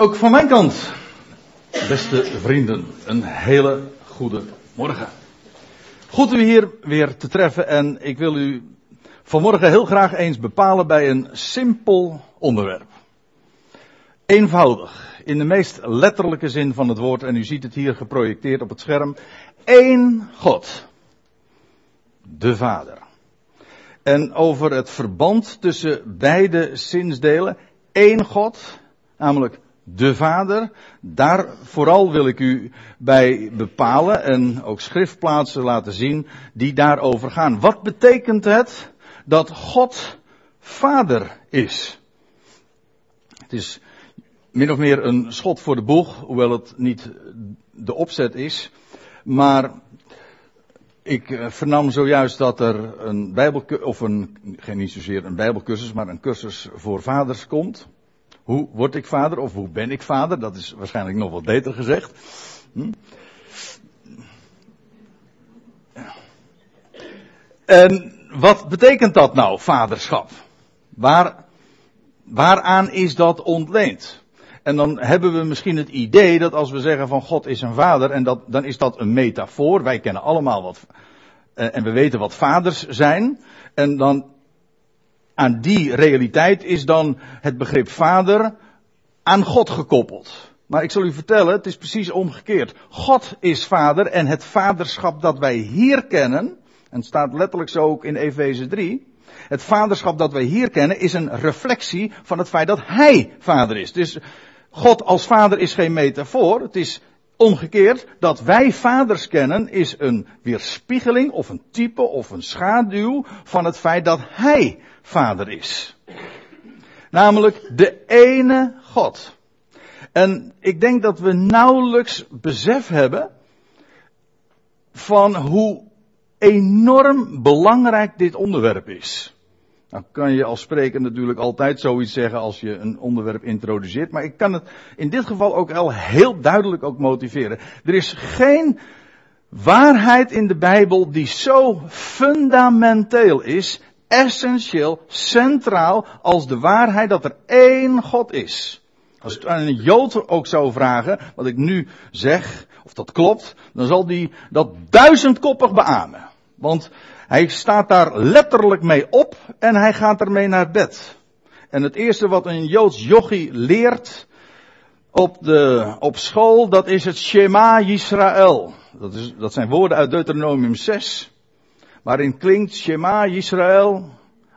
Ook van mijn kant, beste vrienden, een hele goede morgen. Goed u hier weer te treffen en ik wil u vanmorgen heel graag eens bepalen bij een simpel onderwerp. Eenvoudig, in de meest letterlijke zin van het woord en u ziet het hier geprojecteerd op het scherm. Eén God, de Vader. En over het verband tussen beide zinsdelen, één God, namelijk de Vader. Daar vooral wil ik u bij bepalen en ook schriftplaatsen laten zien die daarover gaan. Wat betekent het dat God Vader is? Het is min of meer een schot voor de boeg, hoewel het niet de opzet is. Maar ik eh, vernam zojuist dat er een bijbelcursus, of een, geen niet zozeer een bijbelcursus, maar een cursus voor vaders komt. Hoe word ik vader of hoe ben ik vader? Dat is waarschijnlijk nog wat beter gezegd. Hm? En wat betekent dat nou, vaderschap? Waar, waaraan is dat ontleend? En dan hebben we misschien het idee dat als we zeggen van God is een vader, en dat, dan is dat een metafoor. Wij kennen allemaal wat, eh, en we weten wat vaders zijn. En dan aan die realiteit is dan het begrip vader aan God gekoppeld. Maar ik zal u vertellen, het is precies omgekeerd. God is vader en het vaderschap dat wij hier kennen, en het staat letterlijk zo ook in Efeze 3, het vaderschap dat wij hier kennen is een reflectie van het feit dat Hij vader is. Dus God als vader is geen metafoor, het is omgekeerd, dat wij vaders kennen is een weerspiegeling of een type of een schaduw van het feit dat Hij vader is. Namelijk de ene God. En ik denk dat we nauwelijks besef hebben van hoe enorm belangrijk dit onderwerp is. Nou kan je als spreker natuurlijk altijd zoiets zeggen als je een onderwerp introduceert, maar ik kan het in dit geval ook al heel duidelijk ook motiveren. Er is geen waarheid in de Bijbel die zo fundamenteel is essentieel, centraal als de waarheid dat er één God is. Als het aan een Jood ook zou vragen, wat ik nu zeg, of dat klopt, dan zal die dat duizendkoppig beamen. Want hij staat daar letterlijk mee op en hij gaat ermee naar bed. En het eerste wat een Joods jochie leert op, de, op school, dat is het Shema Yisrael. Dat, is, dat zijn woorden uit Deuteronomium 6 waarin klinkt Shema Yisrael,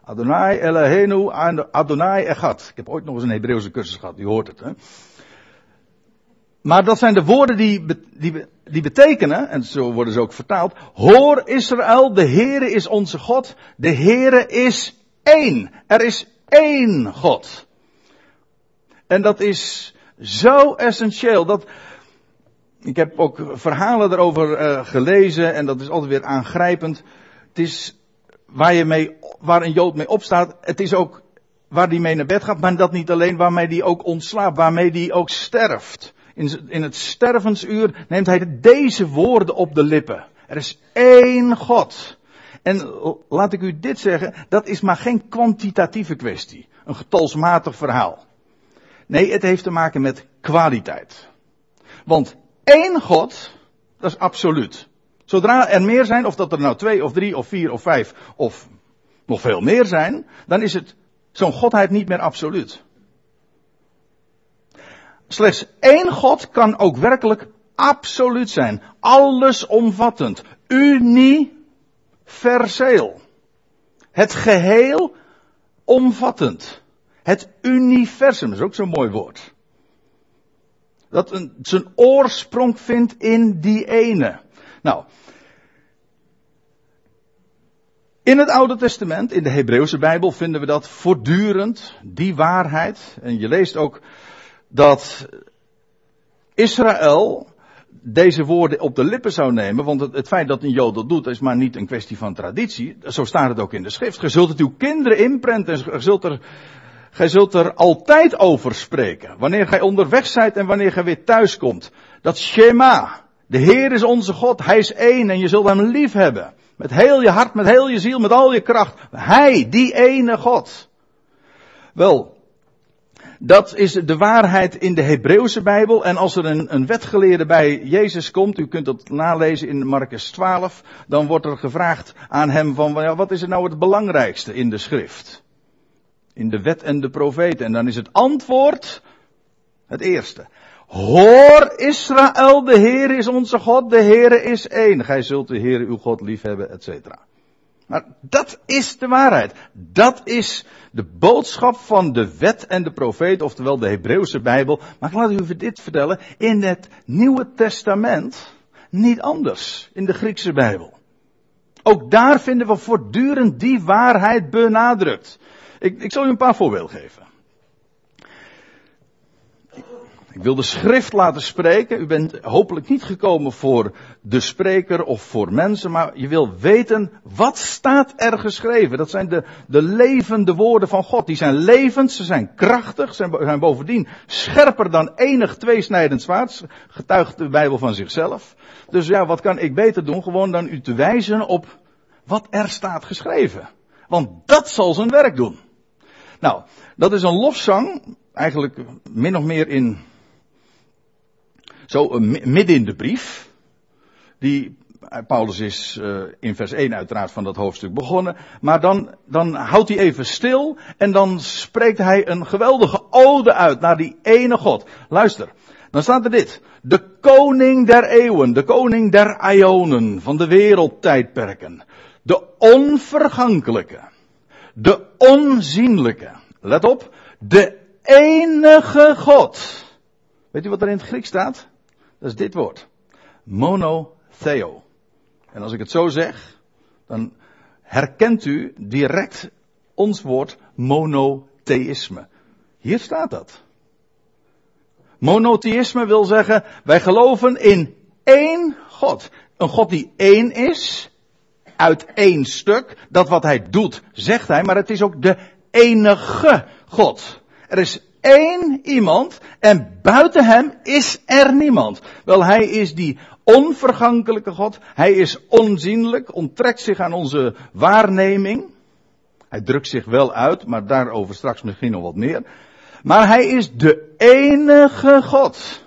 Adonai Eloheinu, Adonai Echad. Ik heb ooit nog eens een Hebreeuwse cursus gehad, die hoort het. Hè? Maar dat zijn de woorden die, die, die betekenen, en zo worden ze ook vertaald, hoor Israël, de Heere is onze God, de Heere is één. Er is één God. En dat is zo essentieel dat, ik heb ook verhalen erover uh, gelezen en dat is altijd weer aangrijpend. Het is waar, je mee, waar een Jood mee opstaat. Het is ook waar die mee naar bed gaat. Maar dat niet alleen waarmee die ook ontslaapt. Waarmee die ook sterft. In, in het stervensuur neemt hij deze woorden op de lippen. Er is één God. En laat ik u dit zeggen. Dat is maar geen kwantitatieve kwestie. Een getalsmatig verhaal. Nee, het heeft te maken met kwaliteit. Want één God, dat is absoluut. Zodra er meer zijn, of dat er nou twee of drie of vier of vijf of nog veel meer zijn, dan is het zo'n godheid niet meer absoluut. Slechts één God kan ook werkelijk absoluut zijn. Allesomvattend. Universeel. Het geheel omvattend. Het universum is ook zo'n mooi woord. Dat een, zijn oorsprong vindt in die ene. Nou, in het Oude Testament, in de Hebreeuwse Bijbel, vinden we dat voortdurend, die waarheid. En je leest ook dat Israël deze woorden op de lippen zou nemen, want het, feit dat een Jood dat doet, is maar niet een kwestie van traditie. Zo staat het ook in de schrift. Je zult het uw kinderen inprenten en je zult er, gij zult er altijd over spreken. Wanneer gij onderweg zijt en wanneer gij weer thuis komt. Dat Shema. De Heer is onze God, Hij is één en je zult Hem lief hebben. Met heel je hart, met heel je ziel, met al je kracht. Hij, die ene God. Wel, Dat is de waarheid in de Hebreeuwse Bijbel. En als er een, een wetgeleerde bij Jezus komt, u kunt dat nalezen in Marcus 12, dan wordt er gevraagd aan hem van, ja, wat is er nou het belangrijkste in de schrift? In de wet en de profeten. En dan is het antwoord het eerste. Hoor Israël, de Heer is onze God, de Heer is één. Gij zult de Heer uw God liefhebben, et cetera. Maar dat is de waarheid. Dat is de boodschap van de wet en de profeet, oftewel de Hebreeuwse Bijbel. Maar ik laat u dit vertellen, in het Nieuwe Testament niet anders, in de Griekse Bijbel. Ook daar vinden we voortdurend die waarheid benadrukt. Ik, ik zal u een paar voorbeelden geven. Ik wil de schrift laten spreken. U bent hopelijk niet gekomen voor de spreker of voor mensen, maar je wil weten wat staat er geschreven. Dat zijn de, de levende woorden van God. Die zijn levend, ze zijn krachtig, ze zijn bovendien scherper dan enig tweesnijdend zwaard. Getuigt de Bijbel van zichzelf. Dus ja, wat kan ik beter doen? Gewoon dan u te wijzen op wat er staat geschreven. Want dat zal zijn werk doen. Nou, dat is een lofzang, eigenlijk min of meer in zo midden in de brief. Die, eh, Paulus is uh, in vers 1 uiteraard van dat hoofdstuk begonnen. Maar dan, dan houdt hij even stil en dan spreekt hij een geweldige ode uit naar die ene God. Luister, dan staat er dit. De koning der eeuwen, de koning der ionen van de wereldtijdperken. De onvergankelijke. De onzienlijke. Let op. De enige God. Weet u wat er in het Grieks staat? Dat is dit woord. Monotheo. En als ik het zo zeg, dan herkent u direct ons woord monotheïsme. Hier staat dat. Monotheïsme wil zeggen, wij geloven in één God. Een God die één is, uit één stuk. Dat wat hij doet, zegt hij, maar het is ook de enige God. Er is één iemand en buiten hem is er niemand. Wel, hij is die onvergankelijke God. Hij is onzienlijk, onttrekt zich aan onze waarneming. Hij drukt zich wel uit, maar daarover straks misschien nog wat meer. Maar hij is de enige God.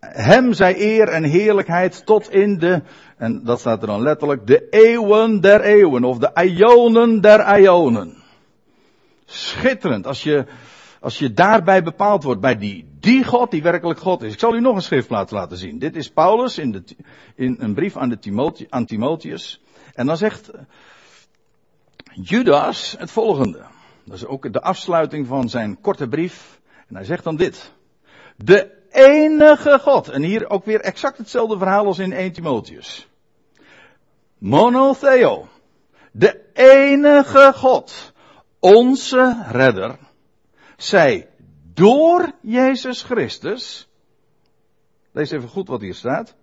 Hem zij eer en heerlijkheid tot in de, en dat staat er dan letterlijk, de eeuwen der eeuwen, of de ionen der ionen. Schitterend, als je als je daarbij bepaald wordt, bij die, die God die werkelijk God is. Ik zal u nog een schriftplaats laten zien. Dit is Paulus in, de, in een brief aan, de Timotheus, aan Timotheus. En dan zegt Judas het volgende. Dat is ook de afsluiting van zijn korte brief. En hij zegt dan dit. De enige God. En hier ook weer exact hetzelfde verhaal als in 1 Timotheus. Monotheo. De enige God. Onze redder zij door Jezus Christus, lees even goed wat hier staat,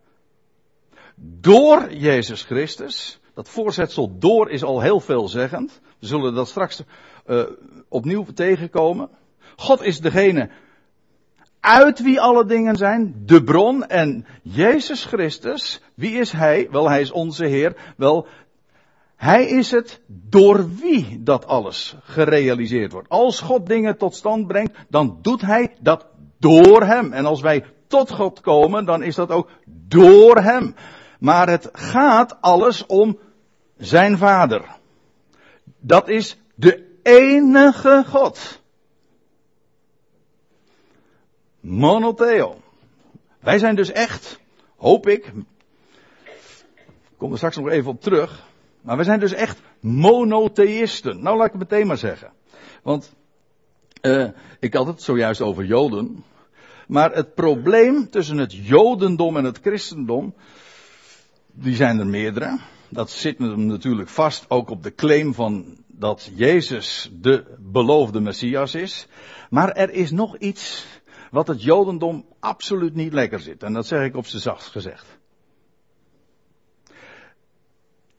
door Jezus Christus, dat voorzetsel door is al heel veelzeggend, we zullen dat straks uh, opnieuw tegenkomen. God is degene uit wie alle dingen zijn, de bron en Jezus Christus, wie is Hij? Wel, Hij is onze Heer. Wel, hij is het door wie dat alles gerealiseerd wordt. Als God dingen tot stand brengt, dan doet hij dat door hem. En als wij tot God komen, dan is dat ook door hem. Maar het gaat alles om zijn vader. Dat is de enige God. Monotheo. Wij zijn dus echt, hoop ik, ik kom er straks nog even op terug, maar we zijn dus echt monotheïsten. Nou, laat ik het meteen maar zeggen. Want uh, ik had het zojuist over Joden. Maar het probleem tussen het Jodendom en het christendom, die zijn er meerdere. Dat zit natuurlijk vast ook op de claim van dat Jezus de beloofde Messias is. Maar er is nog iets wat het Jodendom absoluut niet lekker zit. En dat zeg ik op z'n zachtst gezegd.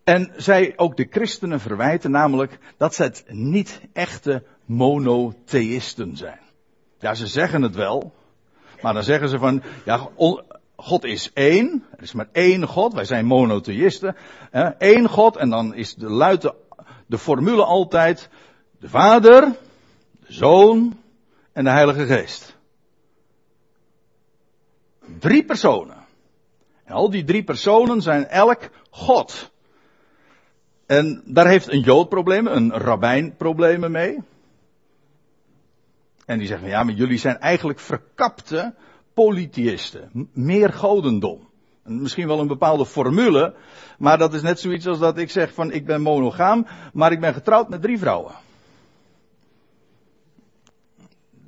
En zij ook de christenen verwijten namelijk dat ze het niet echte monotheïsten zijn. Ja, ze zeggen het wel, maar dan zeggen ze van, ja, God is één, er is maar één God, wij zijn monotheïsten. Eén God en dan is de luide, de formule altijd, de Vader, de Zoon en de Heilige Geest. Drie personen. En al die drie personen zijn elk God. En daar heeft een Jood problemen, een rabbijn problemen mee. En die zeggen, ja, maar jullie zijn eigenlijk verkapte polytheïsten. Meer godendom. Misschien wel een bepaalde formule, maar dat is net zoiets als dat ik zeg van ik ben monogaam, maar ik ben getrouwd met drie vrouwen.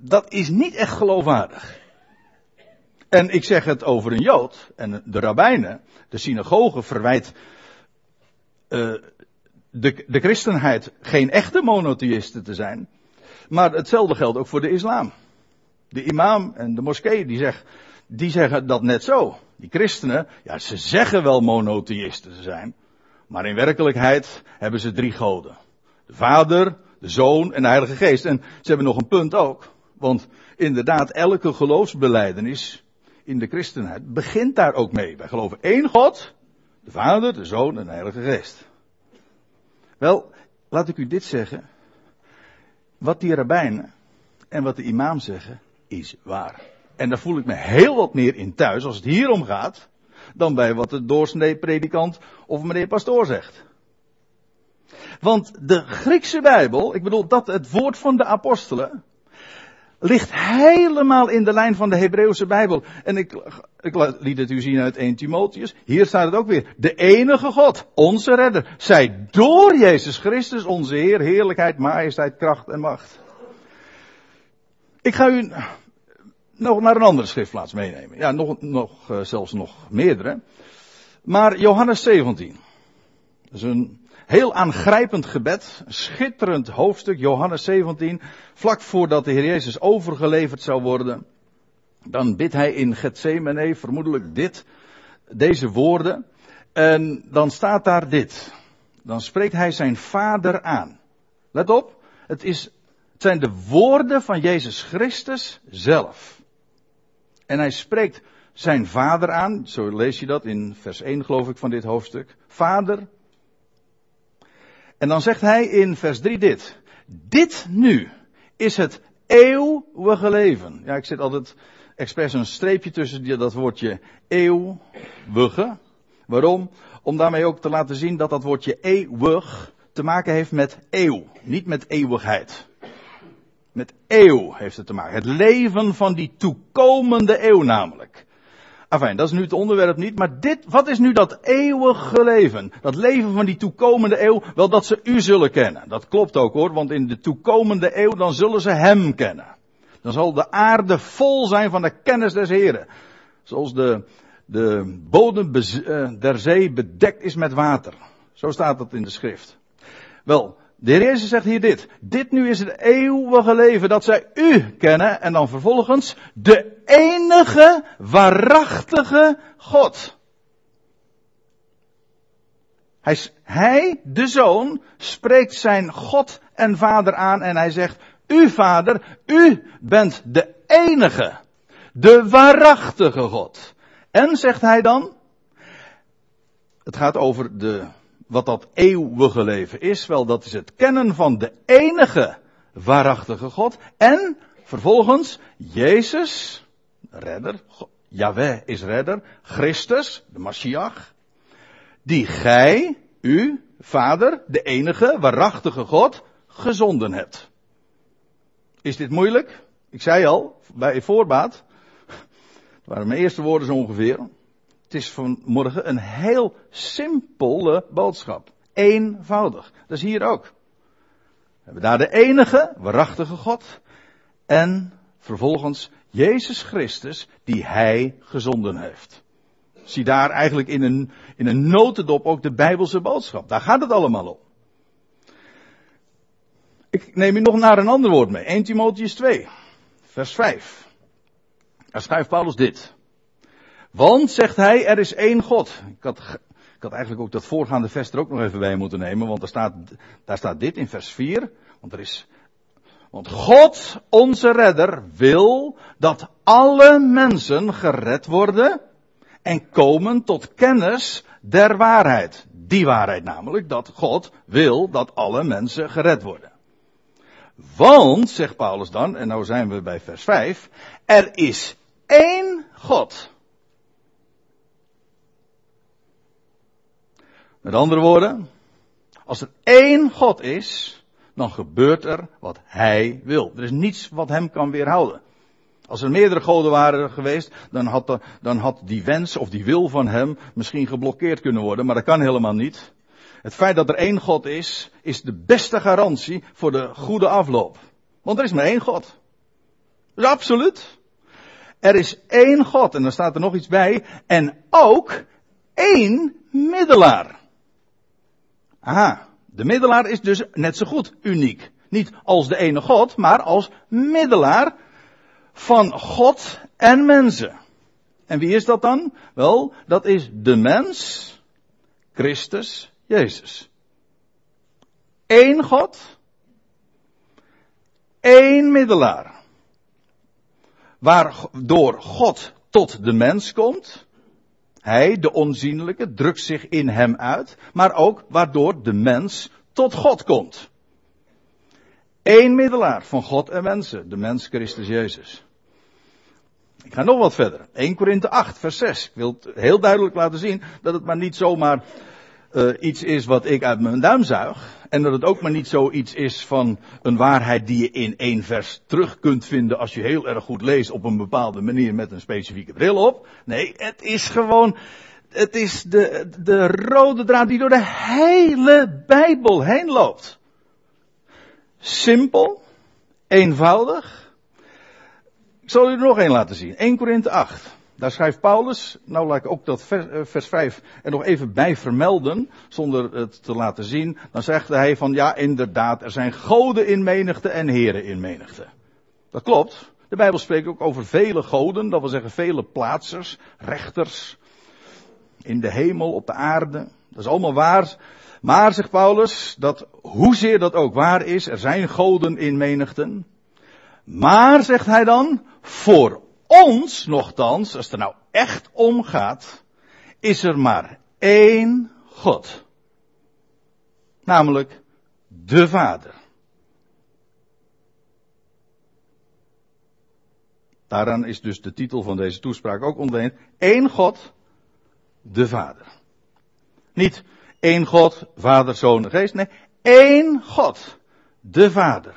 Dat is niet echt geloofwaardig. En ik zeg het over een Jood en de rabbijnen, de synagoge verwijt uh, de, de christenheid geen echte monotheïsten te zijn. Maar hetzelfde geldt ook voor de islam. De imam en de moskee die, zeg, die zeggen dat net zo. Die christenen, ja, ze zeggen wel monotheïsten te zijn. Maar in werkelijkheid hebben ze drie goden. De Vader, de Zoon en de Heilige Geest. En ze hebben nog een punt ook. Want inderdaad, elke geloofsbeleidenis in de christenheid begint daar ook mee. Wij geloven één God, de Vader, de Zoon en de Heilige Geest. Wel, laat ik u dit zeggen. Wat die rabbijnen en wat de imam zeggen, is waar. En daar voel ik me heel wat meer in thuis als het hier om gaat, dan bij wat de doorsnee predikant of meneer pastoor zegt. Want de Griekse Bijbel, ik bedoel dat het woord van de apostelen, ligt helemaal in de lijn van de Hebreeuwse Bijbel. En ik, ik liet het u zien uit 1 Timotheus. Hier staat het ook weer. De enige God, onze redder, zij door Jezus Christus, onze Heer, heerlijkheid, majesteit, kracht en macht. Ik ga u nog naar een andere schriftplaats meenemen. Ja, nog, nog uh, zelfs nog meerdere. Maar Johannes 17. Dat is een heel aangrijpend gebed, schitterend hoofdstuk, Johannes 17, vlak voordat de Heer Jezus overgeleverd zou worden. Dan bidt hij in Gethsemane vermoedelijk dit, deze woorden. En dan staat daar dit. Dan spreekt hij zijn vader aan. Let op, het, is, het zijn de woorden van Jezus Christus zelf. En hij spreekt zijn vader aan, zo lees je dat in vers 1 geloof ik van dit hoofdstuk. Vader, en dan zegt hij in vers 3 dit. Dit nu is het eeuwige leven. Ja, ik zet altijd expres een streepje tussen dat woordje eeuwige. Waarom? Om daarmee ook te laten zien dat dat woordje eeuwig te maken heeft met eeuw. Niet met eeuwigheid. Met eeuw heeft het te maken. Het leven van die toekomende eeuw namelijk. Enfin, dat is nu het onderwerp niet, maar dit, wat is nu dat eeuwige leven? Dat leven van die toekomende eeuw, wel dat ze u zullen kennen. Dat klopt ook hoor, want in de toekomende eeuw dan zullen ze hem kennen. Dan zal de aarde vol zijn van de kennis des Heren. Zoals de, de bodem eh, der zee bedekt is met water. Zo staat dat in de schrift. Wel, de Heer zegt hier dit. Dit nu is het eeuwige leven dat zij u kennen en dan vervolgens de enige waarachtige God. Hij, hij, de zoon, spreekt zijn God en vader aan en hij zegt, u vader, u bent de enige, de waarachtige God. En zegt hij dan, het gaat over de wat dat eeuwige leven is, wel dat is het kennen van de enige waarachtige God en vervolgens Jezus, redder, Yahweh is redder, Christus, de Mashiach, die gij, u, Vader, de enige waarachtige God, gezonden hebt. Is dit moeilijk? Ik zei al, bij voorbaat, dat waren mijn eerste woorden zo ongeveer. Het is vanmorgen een heel simpele boodschap. Eenvoudig. Dat is hier ook. We hebben daar de enige, waarachtige God. En vervolgens Jezus Christus, die Hij gezonden heeft. Zie daar eigenlijk in een, in een notendop ook de Bijbelse boodschap. Daar gaat het allemaal om. Ik neem u nog naar een ander woord mee. 1 Timotheus 2, vers 5. Daar schrijft Paulus dit. Want, zegt hij, er is één God. Ik had, ik had eigenlijk ook dat voorgaande vers er ook nog even bij moeten nemen, want daar staat, daar staat dit in vers 4. Want er is, want God, onze redder, wil dat alle mensen gered worden en komen tot kennis der waarheid. Die waarheid namelijk, dat God wil dat alle mensen gered worden. Want, zegt Paulus dan, en nou zijn we bij vers 5, er is één God. Met andere woorden, als er één God is, dan gebeurt er wat hij wil. Er is niets wat hem kan weerhouden. Als er meerdere goden waren geweest, dan had, dan had die wens of die wil van hem misschien geblokkeerd kunnen worden, maar dat kan helemaal niet. Het feit dat er één God is, is de beste garantie voor de goede afloop. Want er is maar één God. Dus absoluut. Er is één God, en dan staat er nog iets bij, en ook één middelaar. Aha, de middelaar is dus net zo goed uniek. Niet als de ene God, maar als middelaar van God en mensen. En wie is dat dan? Wel, dat is de mens, Christus Jezus. Eén God, één middelaar. Waardoor God tot de mens komt. Hij, de onzienlijke, drukt zich in hem uit. Maar ook waardoor de mens tot God komt. Eén middelaar van God en mensen, de mens Christus Jezus. Ik ga nog wat verder. 1 Korinthe 8, vers 6. Ik wil het heel duidelijk laten zien dat het maar niet zomaar uh, iets is wat ik uit mijn duim zuig. En dat het ook maar niet zoiets is van een waarheid die je in één vers terug kunt vinden als je heel erg goed leest op een bepaalde manier met een specifieke bril op. Nee, het is gewoon, het is de, de rode draad die door de hele Bijbel heen loopt. Simpel, eenvoudig. Ik zal u er nog één laten zien. 1 Korinthe 8. Daar schrijft Paulus, nou laat ik ook dat vers, eh, vers 5 er nog even bij vermelden, zonder het te laten zien. Dan zegt hij van ja, inderdaad, er zijn goden in menigte en heren in menigte. Dat klopt. De Bijbel spreekt ook over vele goden, dat wil zeggen vele plaatsers, rechters, in de hemel, op de aarde. Dat is allemaal waar. Maar, zegt Paulus, dat hoezeer dat ook waar is, er zijn goden in menigten. Maar, zegt hij dan, voor ons nogthans, als het er nou echt om gaat, is er maar één God. Namelijk de Vader. Daaraan is dus de titel van deze toespraak ook ontleend. Eén God, de Vader. Niet één God, Vader, Zoon en Geest. Nee, één God, de Vader.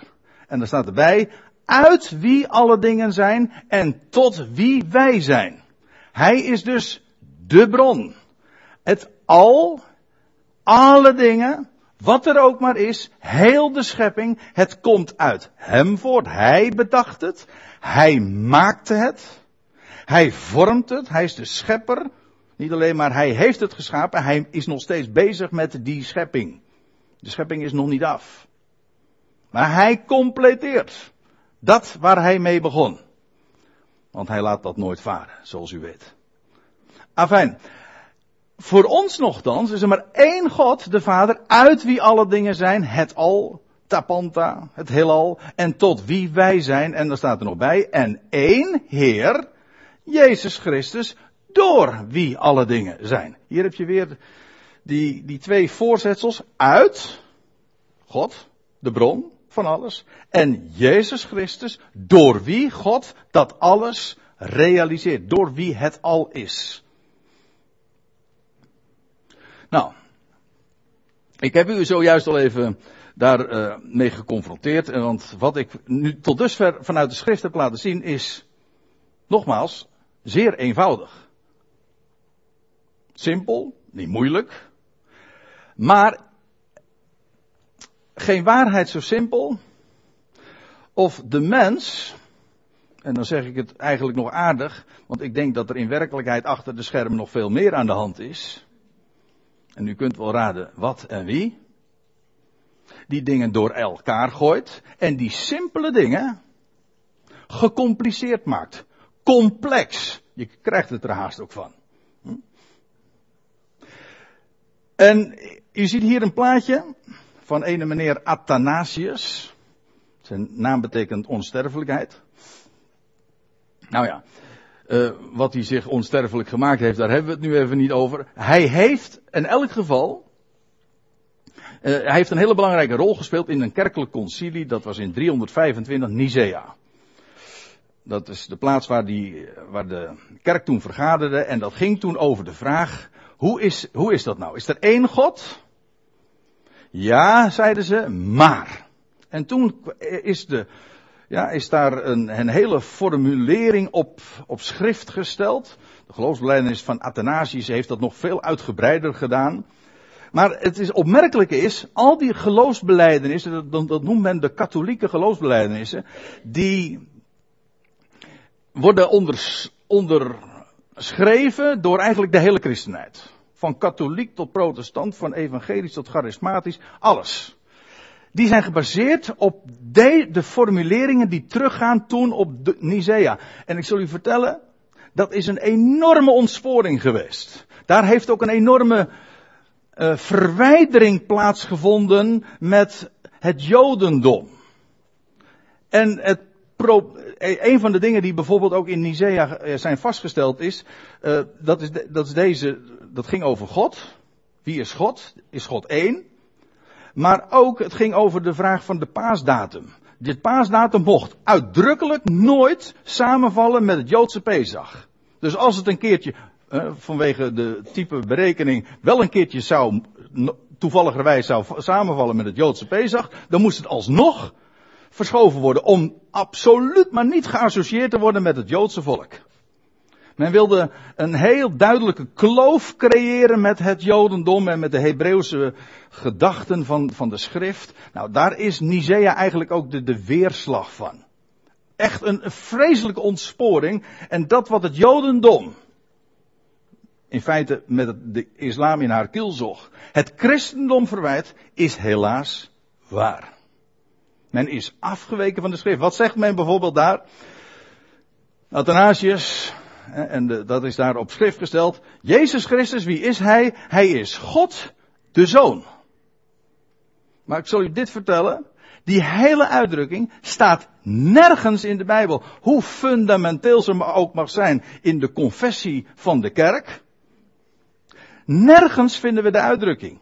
En er staat erbij, uit wie alle dingen zijn en tot wie wij zijn. Hij is dus de bron. Het al, alle dingen, wat er ook maar is, heel de schepping, het komt uit Hem voort. Hij bedacht het. Hij maakte het. Hij vormt het. Hij is de schepper. Niet alleen maar hij heeft het geschapen, hij is nog steeds bezig met die schepping. De schepping is nog niet af. Maar hij completeert. Dat waar hij mee begon. Want hij laat dat nooit varen, zoals u weet. Afijn. Voor ons nogthans is er maar één God, de Vader, uit wie alle dingen zijn, het al, tapanta, het heelal, en tot wie wij zijn, en daar staat er nog bij, en één Heer, Jezus Christus, door wie alle dingen zijn. Hier heb je weer die, die twee voorzetsels uit God, de bron, van alles. En Jezus Christus, door wie God dat alles realiseert. Door wie het al is. Nou, ik heb u zojuist al even daar uh, mee geconfronteerd. Want wat ik nu tot dusver vanuit de schrift heb laten zien is, nogmaals, zeer eenvoudig. Simpel, niet moeilijk. Maar geen waarheid zo simpel. Of de mens, en dan zeg ik het eigenlijk nog aardig, want ik denk dat er in werkelijkheid achter de schermen nog veel meer aan de hand is. En u kunt wel raden wat en wie. Die dingen door elkaar gooit en die simpele dingen gecompliceerd maakt. Complex. Je krijgt het er haast ook van. Hm? En u ziet hier een plaatje van ene meneer Athanasius. Zijn naam betekent onsterfelijkheid. Nou ja, uh, wat hij zich onsterfelijk gemaakt heeft, daar hebben we het nu even niet over. Hij heeft in elk geval hij heeft een hele belangrijke rol gespeeld in een kerkelijk concilie. Dat was in 325 Nicea. Dat is de plaats waar, die, waar de kerk toen vergaderde. En dat ging toen over de vraag: hoe is, hoe is dat nou? Is er één God? Ja, zeiden ze, maar. En toen is, de, ja, is daar een, een hele formulering op, op schrift gesteld. De geloofsbelijdenis van Athanasius heeft dat nog veel uitgebreider gedaan. Maar het is opmerkelijke is, al die geloofsbelijdenissen, dat, dat noemt men de katholieke geloofsbelijdenissen, die worden onders, onderschreven door eigenlijk de hele christenheid. Van katholiek tot protestant, van evangelisch tot charismatisch, alles. Die zijn gebaseerd op de, de formuleringen die teruggaan toen op de Nicea. En ik zal u vertellen, dat is een enorme ontsporing geweest. Daar heeft ook een enorme uh, verwijdering plaatsgevonden met het Jodendom. En het pro, eh, een van de dingen die bijvoorbeeld ook in Nicea eh, zijn vastgesteld is, uh, dat, is dat is deze, dat ging over God. Wie is God? Is God één? Maar ook, het ging over de vraag van de paasdatum. Dit paasdatum mocht uitdrukkelijk nooit samenvallen met het Joodse Pesach. Dus als het een keertje, uh, vanwege de type berekening, wel een keertje zou, toevalligerwijs zou samenvallen met het Joodse Pesach, dan moest het alsnog verschoven worden om absoluut maar niet geassocieerd te worden met het Joodse volk. Men wilde een heel duidelijke kloof creëren met het Jodendom en met de Hebreeuwse gedachten van, van de schrift. Nou, daar is Nicea eigenlijk ook de, de weerslag van. Echt een, vreselijke ontsporing. En dat wat het Jodendom, in feite met de islam in haar kielzog, het christendom verwijt, is helaas waar. Men is afgeweken van de schrift. Wat zegt men bijvoorbeeld daar? Athanasius, en dat is daar op schrift gesteld. Jezus Christus, wie is hij? Hij is God, de Zoon. Maar ik zal u dit vertellen. Die hele uitdrukking staat nergens in de Bijbel. Hoe fundamenteel ze ook mag zijn in de confessie van de kerk. Nergens vinden we de uitdrukking.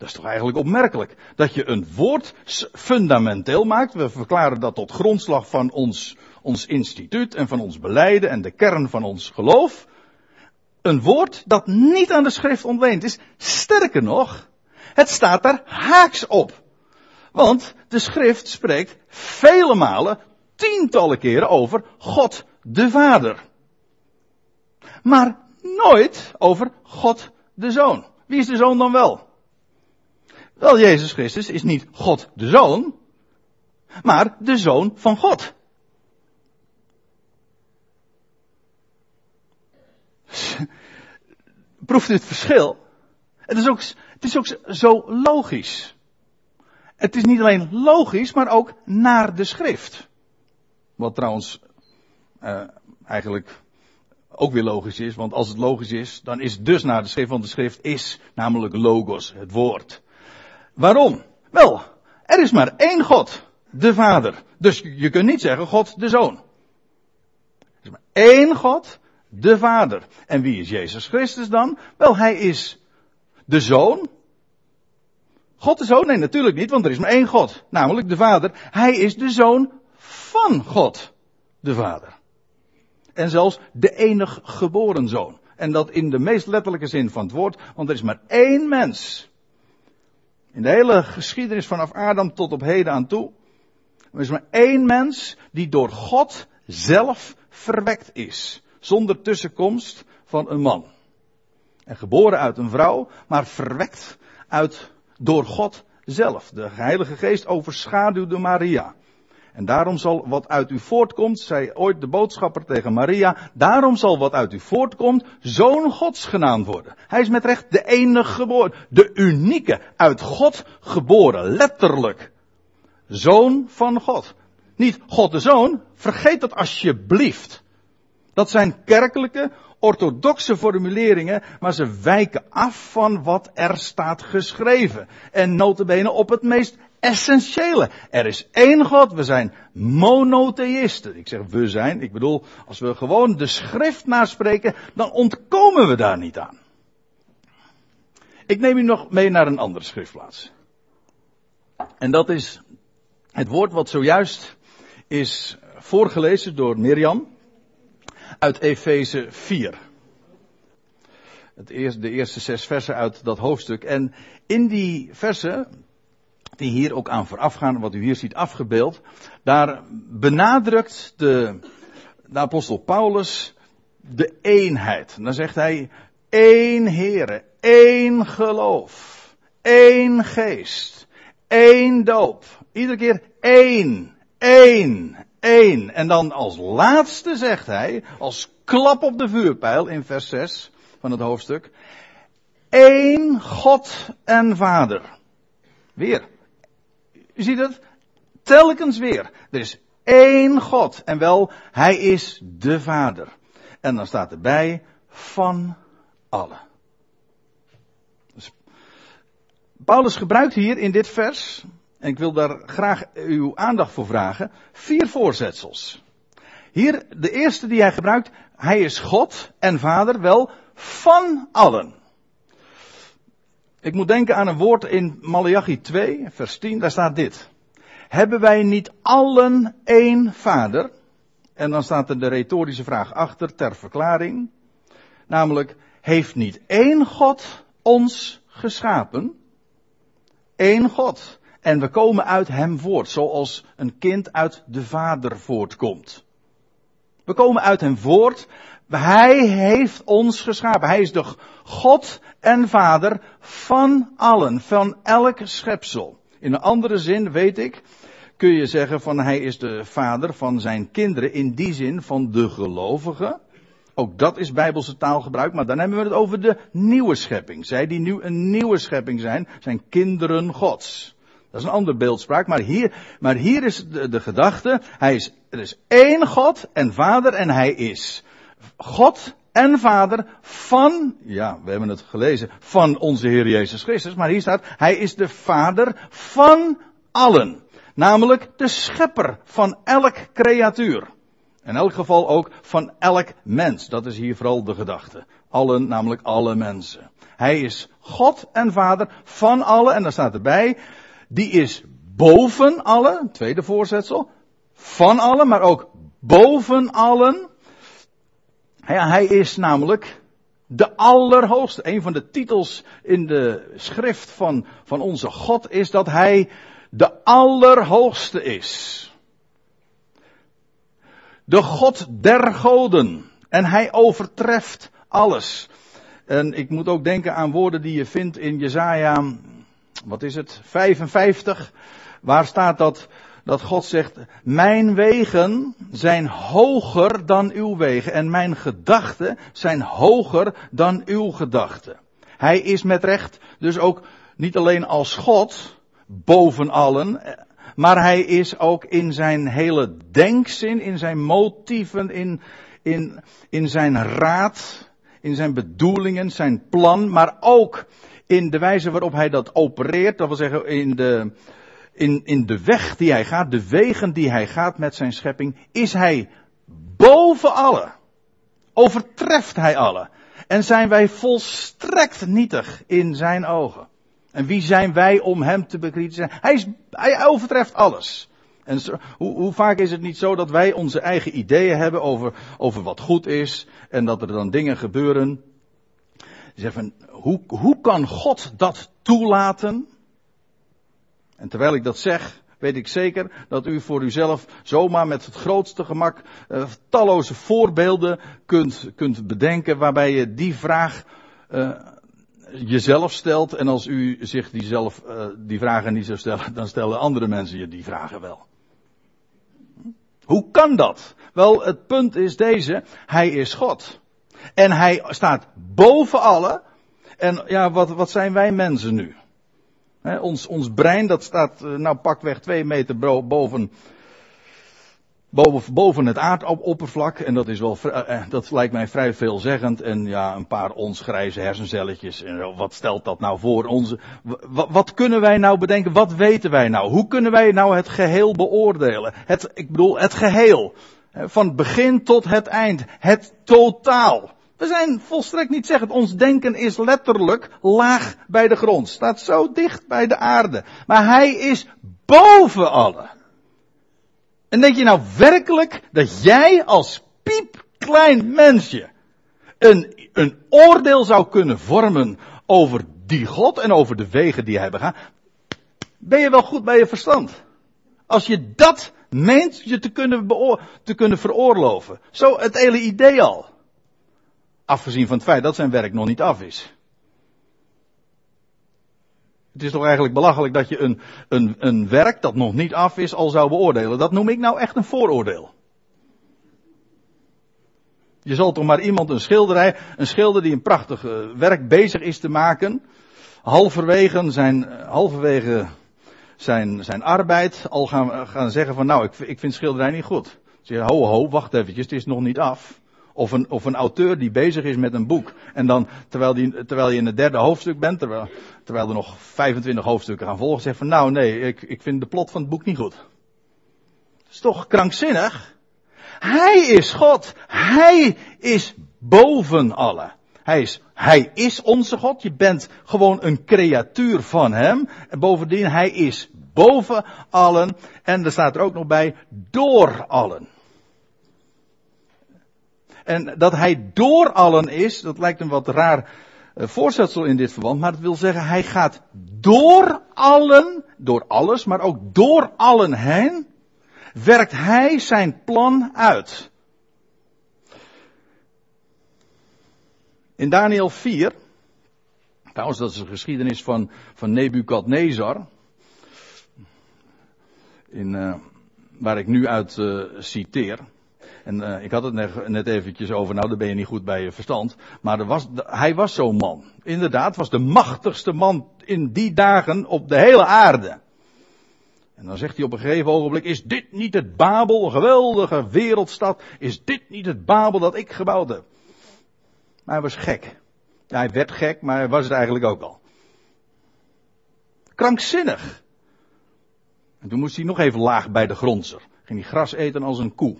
Dat is toch eigenlijk opmerkelijk. Dat je een woord fundamenteel maakt. We verklaren dat tot grondslag van ons, ons instituut en van ons beleiden en de kern van ons geloof. Een woord dat niet aan de schrift ontleend is. Sterker nog, het staat daar haaks op. Want de schrift spreekt vele malen, tientallen keren over God de Vader. Maar nooit over God de Zoon. Wie is de Zoon dan wel? Wel, Jezus Christus is niet God de Zoon, maar de Zoon van God. Proeft u het verschil? Het is, ook, het is ook zo logisch. Het is niet alleen logisch, maar ook naar de schrift. Wat trouwens uh, eigenlijk ook weer logisch is, want als het logisch is, dan is het dus naar de schrift, want de schrift is namelijk logos, het woord. Waarom? Wel, er is maar één God, de Vader. Dus je kunt niet zeggen God de Zoon. Er is maar één God, de Vader. En wie is Jezus Christus dan? Wel, hij is de Zoon. God de Zoon? Nee, natuurlijk niet, want er is maar één God, namelijk de Vader. Hij is de Zoon van God, de Vader. En zelfs de enig geboren Zoon. En dat in de meest letterlijke zin van het woord, want er is maar één mens in de hele geschiedenis vanaf Adam tot op heden aan toe. Er is maar één mens die door God zelf verwekt is. Zonder tussenkomst van een man. En geboren uit een vrouw, maar verwekt uit, door God zelf. De Heilige Geest overschaduwde Maria. En daarom zal wat uit u voortkomt, zei ooit de boodschapper tegen Maria, daarom zal wat uit u voortkomt zoon Gods genaamd worden. Hij is met recht de enige geboren, de unieke, uit God geboren, letterlijk. Zoon van God. Niet God de Zoon, vergeet dat alsjeblieft. Dat zijn kerkelijke, orthodoxe formuleringen, maar ze wijken af van wat er staat geschreven. En notabene op het meest essentiële. Er is één God, we zijn monotheïsten. Ik zeg we zijn, ik bedoel, als we gewoon de schrift naspreken, dan ontkomen we daar niet aan. Ik neem u nog mee naar een andere schriftplaats. En dat is het woord wat zojuist is voorgelezen door Mirjam uit Efeze 4. Het eerste, de eerste zes versen uit dat hoofdstuk. En in die versen, die hier ook aan voorafgaan, wat u hier ziet afgebeeld, daar benadrukt de, de apostel Paulus de eenheid. dan zegt hij, één Heere, één geloof, één geest, één doop. Iedere keer één, één, één. En dan als laatste zegt hij, als klap op de vuurpijl in vers 6 van het hoofdstuk, één God en Vader. Weer. U ziet het? Telkens weer. Er is één God. En wel, hij is de Vader. En dan staat erbij, van allen. Dus Paulus gebruikt hier in dit vers, en ik wil daar graag uw aandacht voor vragen, vier voorzetsels. Hier, de eerste die hij gebruikt, hij is God en Vader, wel van allen. Ik moet denken aan een woord in Malachi 2, vers 10, daar staat dit. Hebben wij niet allen één Vader? En dan staat er de retorische vraag achter ter verklaring. Namelijk, heeft niet één God ons geschapen? Eén God. En we komen uit hem voort, zoals een kind uit de vader voortkomt. We komen uit hem voort. Hij heeft ons geschapen. Hij is de God en Vader van allen, van elk schepsel. In een andere zin weet ik, kun je zeggen van hij is de vader van zijn kinderen, in die zin van de gelovigen. Ook dat is bijbelse taalgebruik, maar dan hebben we het over de nieuwe schepping. Zij die nu een nieuwe schepping zijn, zijn kinderen gods. Dat is een andere beeldspraak, maar hier, maar hier is de, de gedachte, hij is, er is één God en Vader en hij is God en Vader van, ja, we hebben het gelezen, van onze Heer Jezus Christus, maar hier staat, hij is de Vader van allen. Namelijk de schepper van elk creatuur. In elk geval ook van elk mens. Dat is hier vooral de gedachte. Allen, namelijk alle mensen. Hij is God en Vader van allen. En daar staat erbij, die is boven allen. Tweede voorzetsel. Van allen, maar ook boven allen. Hij is namelijk de Allerhoogste. Een van de titels in de schrift van, van onze God is dat hij de Allerhoogste is. De God der goden. En hij overtreft alles. En ik moet ook denken aan woorden die je vindt in Jezaja, wat is het, 55. Waar staat dat, dat God zegt, mijn wegen zijn hoger dan uw wegen en mijn gedachten zijn hoger dan uw gedachten. Hij is met recht dus ook niet alleen als God boven allen, maar hij is ook in zijn hele denkzin, in zijn motieven, in, in, in zijn raad, in zijn bedoelingen, zijn plan, maar ook in de wijze waarop hij dat opereert, dat wil zeggen in de, in, in de weg die hij gaat, de wegen die hij gaat met zijn schepping, is hij boven alle. Overtreft hij alle. En zijn wij volstrekt nietig in zijn ogen. En wie zijn wij om hem te bekritiseren? Hij, is, hij overtreft alles. En hoe, hoe, vaak is het niet zo dat wij onze eigen ideeën hebben over, over wat goed is en dat er dan dingen gebeuren. Hoe, hoe kan God dat toelaten? En terwijl ik dat zeg, weet ik zeker dat u voor uzelf zomaar met het grootste gemak uh, talloze voorbeelden kunt, kunt bedenken waarbij je die vraag uh, jezelf stelt en als u zich die, zelf, uh, die vragen niet zou stellen, dan stellen andere mensen je die vragen wel. Hoe kan dat? Wel, het punt is deze, hij is God. En hij staat boven alle. En ja, wat, wat zijn wij mensen nu? Ons, ons brein, dat staat uh, nou pakweg twee meter boven boven, boven het aardoppervlak. En dat is wel, eh, eh, dat lijkt mij vrij veelzeggend. En ja, een paar ons grijze hersencelletjes. En wat stelt dat nou voor onze, wat, wat kunnen wij nou bedenken? Wat weten wij nou? Hoe kunnen wij nou het geheel beoordelen? Het, ik bedoel, het geheel. Van begin tot het eind. Het totaal. We zijn volstrekt niet zeggend. Ons denken is letterlijk laag bij de grond. Staat zo dicht bij de aarde. Maar hij is boven alle. En denk je nou werkelijk dat jij als piepklein mensje een, een oordeel zou kunnen vormen over die God en over de wegen die hij begaat? Ben je wel goed bij je verstand? Als je dat meent je te kunnen, te kunnen veroorloven. Zo het hele idee al. Afgezien van het feit dat zijn werk nog niet af is. Het is toch eigenlijk belachelijk dat je een, een, een werk dat nog niet af is al zou beoordelen. Dat noem ik nou echt een vooroordeel. Je zal toch maar iemand een schilderij, een schilder die een prachtig eh, werk bezig is te maken, halverwege zijn, halverwege zijn, zijn arbeid al gaan, gaan zeggen van nou, ik, ik vind schilderij niet goed. Zeg ho ho, wacht eventjes, het is nog niet af. Of een, of een auteur die bezig is met een boek. En dan, terwijl, die, terwijl je in het derde hoofdstuk bent, terwijl, terwijl er nog 25 hoofdstukken gaan volgen, zegt van nou nee, ik, ik vind de plot van het boek niet goed. Dat is toch krankzinnig? Hij is God. Hij is boven alle. Hij is, hij is onze God. Je bent gewoon een creatuur van Hem. En bovendien, Hij is boven allen. En er staat er ook nog bij, door allen. En dat hij door allen is, dat lijkt een wat raar eh, voorzetsel in dit verband, maar het wil zeggen, hij gaat door allen, door alles, maar ook door allen heen, werkt hij zijn plan uit. In Daniel 4, trouwens dat is de geschiedenis van, van Nebukadnezar, uh, waar ik nu uit uh, citeer. En uh, ik had het net, net eventjes over, nou daar ben je niet goed bij je verstand. Maar er was, hij was zo'n man. Inderdaad, was de machtigste man in die dagen op de hele aarde. En dan zegt hij op een gegeven ogenblik, is dit niet het Babel, een geweldige wereldstad, is dit niet het Babel dat ik gebouwd heb? Maar hij was gek. Ja, hij werd gek, maar hij was het eigenlijk ook al. Krankzinnig. En toen moest hij nog even laag bij de grondser. Ging hij gras eten als een koe.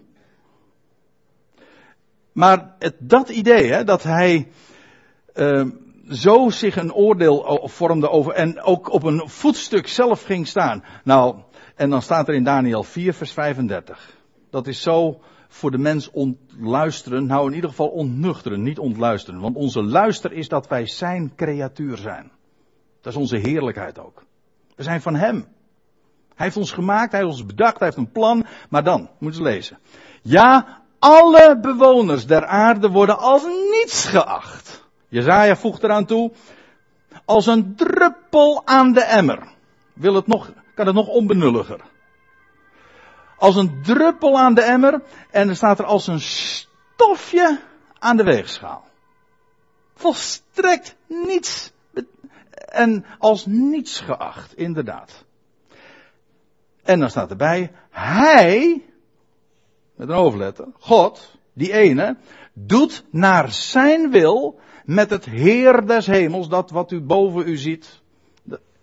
Maar dat idee, hè, dat hij uh, zo zich een oordeel vormde over en ook op een voetstuk zelf ging staan. Nou, en dan staat er in Daniel 4, vers 35. Dat is zo voor de mens ontluisteren, nou in ieder geval ontnuchteren, niet ontluisteren. Want onze luister is dat wij zijn creatuur zijn. Dat is onze heerlijkheid ook. We zijn van Hem. Hij heeft ons gemaakt, hij heeft ons bedacht, hij heeft een plan. Maar dan, moeten we lezen. Ja, alle bewoners der aarde worden als niets geacht. Jezaja voegt eraan toe, als een druppel aan de emmer. Wil het nog, kan het nog onbenulliger. Als een druppel aan de emmer en er staat er als een stofje aan de weegschaal. Volstrekt niets. En als niets geacht, inderdaad. En dan staat erbij, hij, met een hoofdletter, God, die ene, doet naar zijn wil met het Heer des hemels, dat wat u boven u ziet,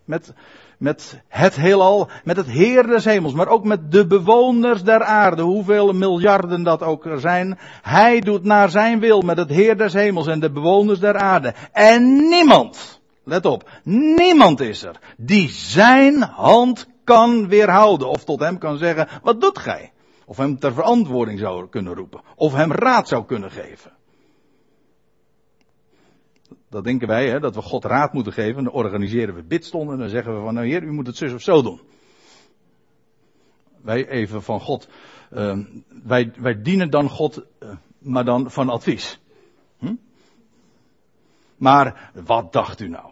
met, met het heelal, met het Heer des hemels, maar ook met de bewoners der aarde, hoeveel miljarden dat ook zijn. Hij doet naar zijn wil met het Heer des hemels en de bewoners der aarde. En niemand, let op, niemand is er die zijn hand kan weerhouden. Of tot hem kan zeggen, wat doet gij? Of hem ter verantwoording zou kunnen roepen. Of hem raad zou kunnen geven. Dat denken wij, hè, dat we God raad moeten geven. Dan organiseren we bidstonden en dan zeggen we van, nou heer, u moet het zus of zo doen. Wij even van God, uh, wij, wij dienen dan God, uh, maar dan van advies. Hm? Maar wat dacht u nou?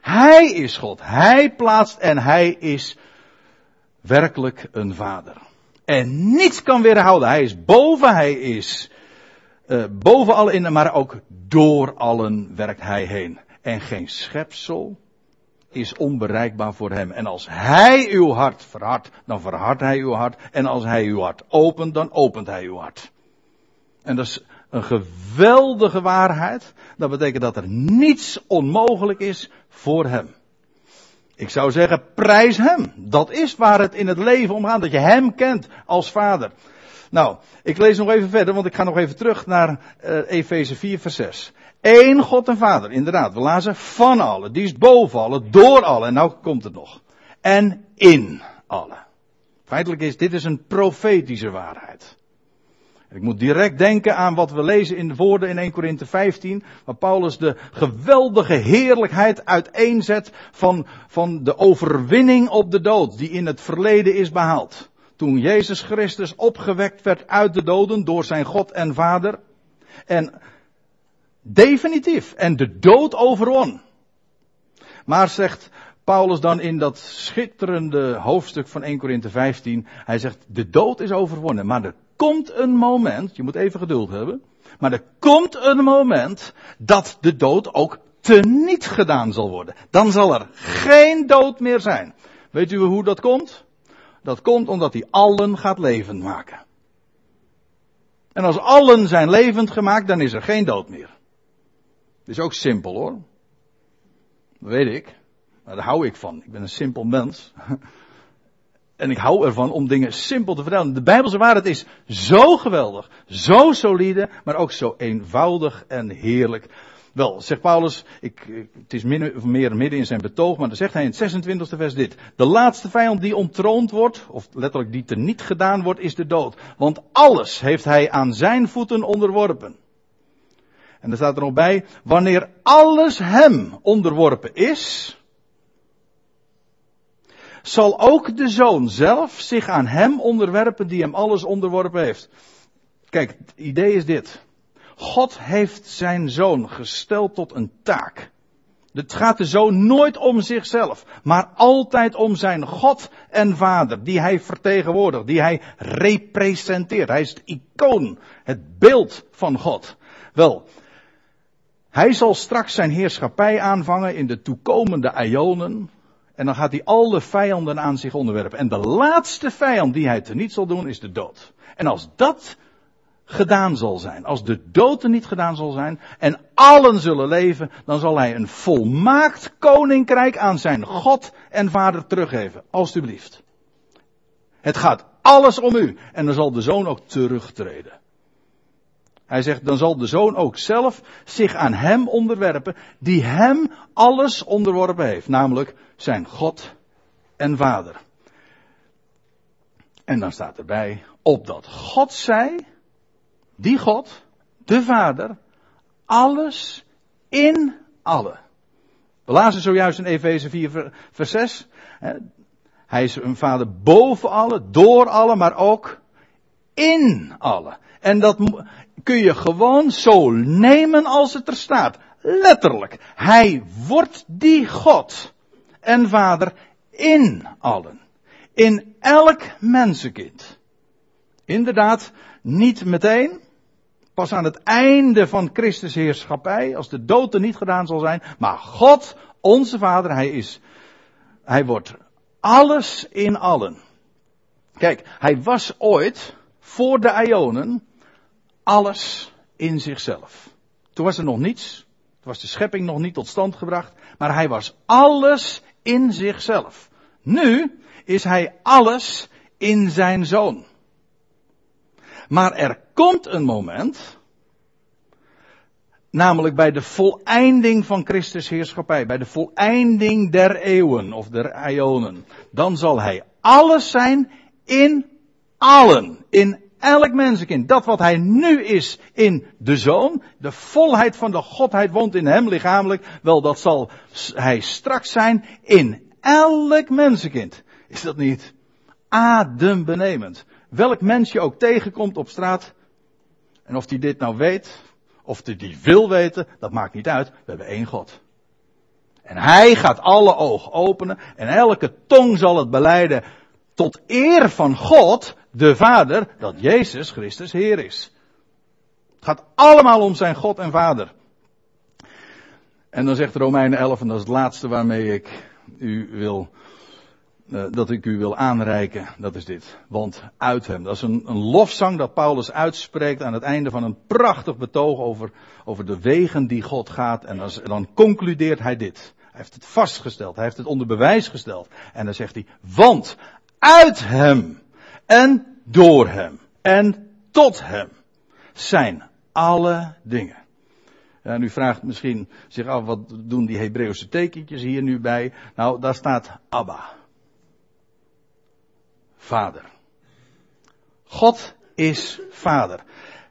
Hij is God. Hij plaatst en hij is werkelijk een vader. En niets kan weerhouden. Hij is boven, hij is uh, boven alle in, maar ook door allen werkt hij heen. En geen schepsel is onbereikbaar voor hem. En als hij uw hart verhardt, dan verhardt hij uw hart. En als hij uw hart opent, dan opent hij uw hart. En dat is een geweldige waarheid. Dat betekent dat er niets onmogelijk is voor hem. Ik zou zeggen, prijs hem. Dat is waar het in het leven om gaat, dat je hem kent als vader. Nou, ik lees nog even verder, want ik ga nog even terug naar uh, Efeze 4, vers 6. Eén God en Vader, inderdaad. We lazen van allen, die is boven allen, door allen. En nou komt het nog. En in allen. Feitelijk is dit is een profetische waarheid. Ik moet direct denken aan wat we lezen in de woorden in 1 Korinthe 15, waar Paulus de geweldige heerlijkheid uiteenzet van, van de overwinning op de dood, die in het verleden is behaald. Toen Jezus Christus opgewekt werd uit de doden door zijn God en Vader. En definitief, en de dood overwon. Maar zegt Paulus dan in dat schitterende hoofdstuk van 1 Korinthe 15, hij zegt, de dood is overwonnen, maar er komt een moment, je moet even geduld hebben, maar er komt een moment dat de dood ook teniet gedaan zal worden. Dan zal er geen dood meer zijn. Weet u hoe dat komt? Dat komt omdat hij allen gaat levend maken. En als allen zijn levend gemaakt, dan is er geen dood meer. Dat is ook simpel hoor. Dat weet ik. Maar daar hou ik van. Ik ben een simpel mens. En ik hou ervan om dingen simpel te vertellen. De Bijbelse waarheid is zo geweldig, zo solide, maar ook zo eenvoudig en heerlijk. Wel, zegt Paulus, ik, het is min of meer midden in zijn betoog, maar dan zegt hij in het 26e vers dit. De laatste vijand die ontroond wordt, of letterlijk die te niet gedaan wordt, is de dood. Want alles heeft hij aan zijn voeten onderworpen. En er staat er nog bij, wanneer alles hem onderworpen is, zal ook de zoon zelf zich aan hem onderwerpen die hem alles onderworpen heeft. Kijk, het idee is dit. God heeft zijn zoon gesteld tot een taak. Het gaat de zoon nooit om zichzelf, maar altijd om zijn God en Vader, die hij vertegenwoordigt, die hij representeert. Hij is het icoon, het beeld van God. Wel, hij zal straks zijn heerschappij aanvangen in de toekomende ionen. En dan gaat hij alle vijanden aan zich onderwerpen. En de laatste vijand die hij teniet zal doen is de dood. En als dat gedaan zal zijn, als de dood er niet gedaan zal zijn en allen zullen leven, dan zal hij een volmaakt koninkrijk aan zijn God en Vader teruggeven. Alsjeblieft. Het gaat alles om u. En dan zal de zoon ook terugtreden. Hij zegt, dan zal de zoon ook zelf zich aan hem onderwerpen, die hem alles onderworpen heeft, namelijk zijn God en Vader. En dan staat erbij, opdat God zij, die God, de Vader, alles in alle. We lazen zojuist in Efeze 4 vers 6. Hij is een vader boven alle, door alle, maar ook in alle. En dat kun je gewoon zo nemen als het er staat. Letterlijk. Hij wordt die God en Vader in allen. In elk mensenkind. Inderdaad, niet meteen. Pas aan het einde van Christus heerschappij, als de dood er niet gedaan zal zijn. Maar God, onze Vader, Hij is, Hij wordt alles in allen. Kijk, Hij was ooit, voor de Ionen, alles in zichzelf. Toen was er nog niets. Toen was de schepping nog niet tot stand gebracht. Maar hij was alles in zichzelf. Nu is hij alles in zijn zoon. Maar er komt een moment, namelijk bij de voleinding van Christus heerschappij, bij de voleinding der eeuwen of der ionen, dan zal hij alles zijn in allen, in elk mensenkind. Dat wat hij nu is in de zoon, de volheid van de godheid woont in hem lichamelijk, wel dat zal hij straks zijn in elk mensenkind. Is dat niet adembenemend? Welk mens je ook tegenkomt op straat, en of die dit nou weet, of die die wil weten, dat maakt niet uit. We hebben één God. En hij gaat alle ogen openen en elke tong zal het beleiden tot eer van God, de Vader, dat Jezus Christus Heer is. Het gaat allemaal om zijn God en Vader. En dan zegt Romeinen 11, en dat is het laatste waarmee ik u wil, uh, dat ik u wil aanreiken, dat is dit. Want uit hem, dat is een, een lofzang dat Paulus uitspreekt aan het einde van een prachtig betoog over, over de wegen die God gaat. En dan concludeert hij dit. Hij heeft het vastgesteld, hij heeft het onder bewijs gesteld. En dan zegt hij, want uit hem en door hem En tot hem zijn alle dingen. En u vraagt misschien zich af, wat doen die Hebreeuwse tekentjes hier nu bij? Nou, daar staat Abba. Vader. God is vader.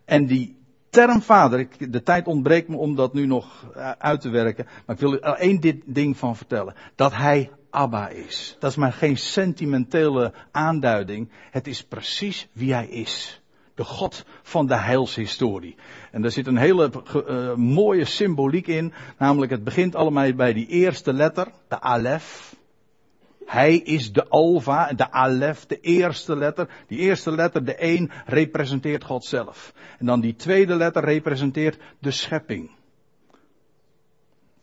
En die term vader, de tijd ontbreekt me om dat nu nog eh, uit te werken, maar ik wil er één dit ding van vertellen. Dat hij Abba is. Dat is maar geen sentimentele aanduiding. Het is precies wie hij is. De God van de heilshistorie. En daar zit een hele uh, mooie symboliek in. Namelijk het begint allemaal bij die eerste letter, de Alef. Hij is de alfa, de alef, de eerste letter. Die eerste letter, de 1, representeert God zelf. En dan die tweede letter representeert de schepping.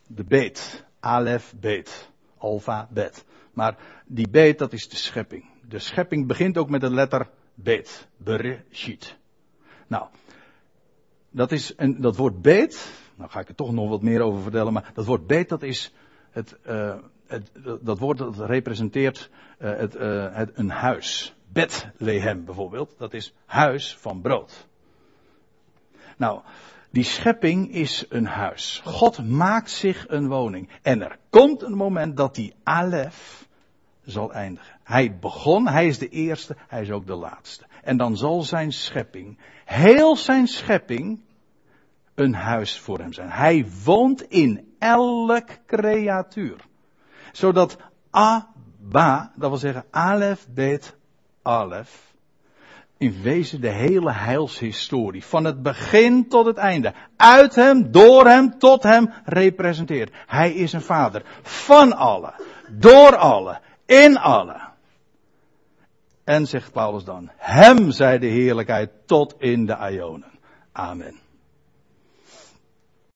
De beet, alef, beet, alfa, bet. Maar die beet, dat is de schepping. De schepping begint ook met de letter beet, bereshit. Nou, dat is een, dat woord beet, nou ga ik er toch nog wat meer over vertellen, maar dat woord beet, dat is het, uh, het, dat woord dat representeert uh, het, uh, het, een huis. Bethlehem bijvoorbeeld, dat is huis van brood. Nou, die schepping is een huis. God maakt zich een woning. En er komt een moment dat die Alef zal eindigen. Hij begon, hij is de eerste, hij is ook de laatste. En dan zal zijn schepping, heel zijn schepping, een huis voor hem zijn. Hij woont in elk creatuur zodat Abba, dat wil zeggen Alef, Bet, Alef, in wezen de hele heilshistorie, van het begin tot het einde, uit hem, door hem, tot hem, representeert. Hij is een vader van alle, door alle, in alle. En zegt Paulus dan, hem zij de heerlijkheid tot in de Ionen. Amen.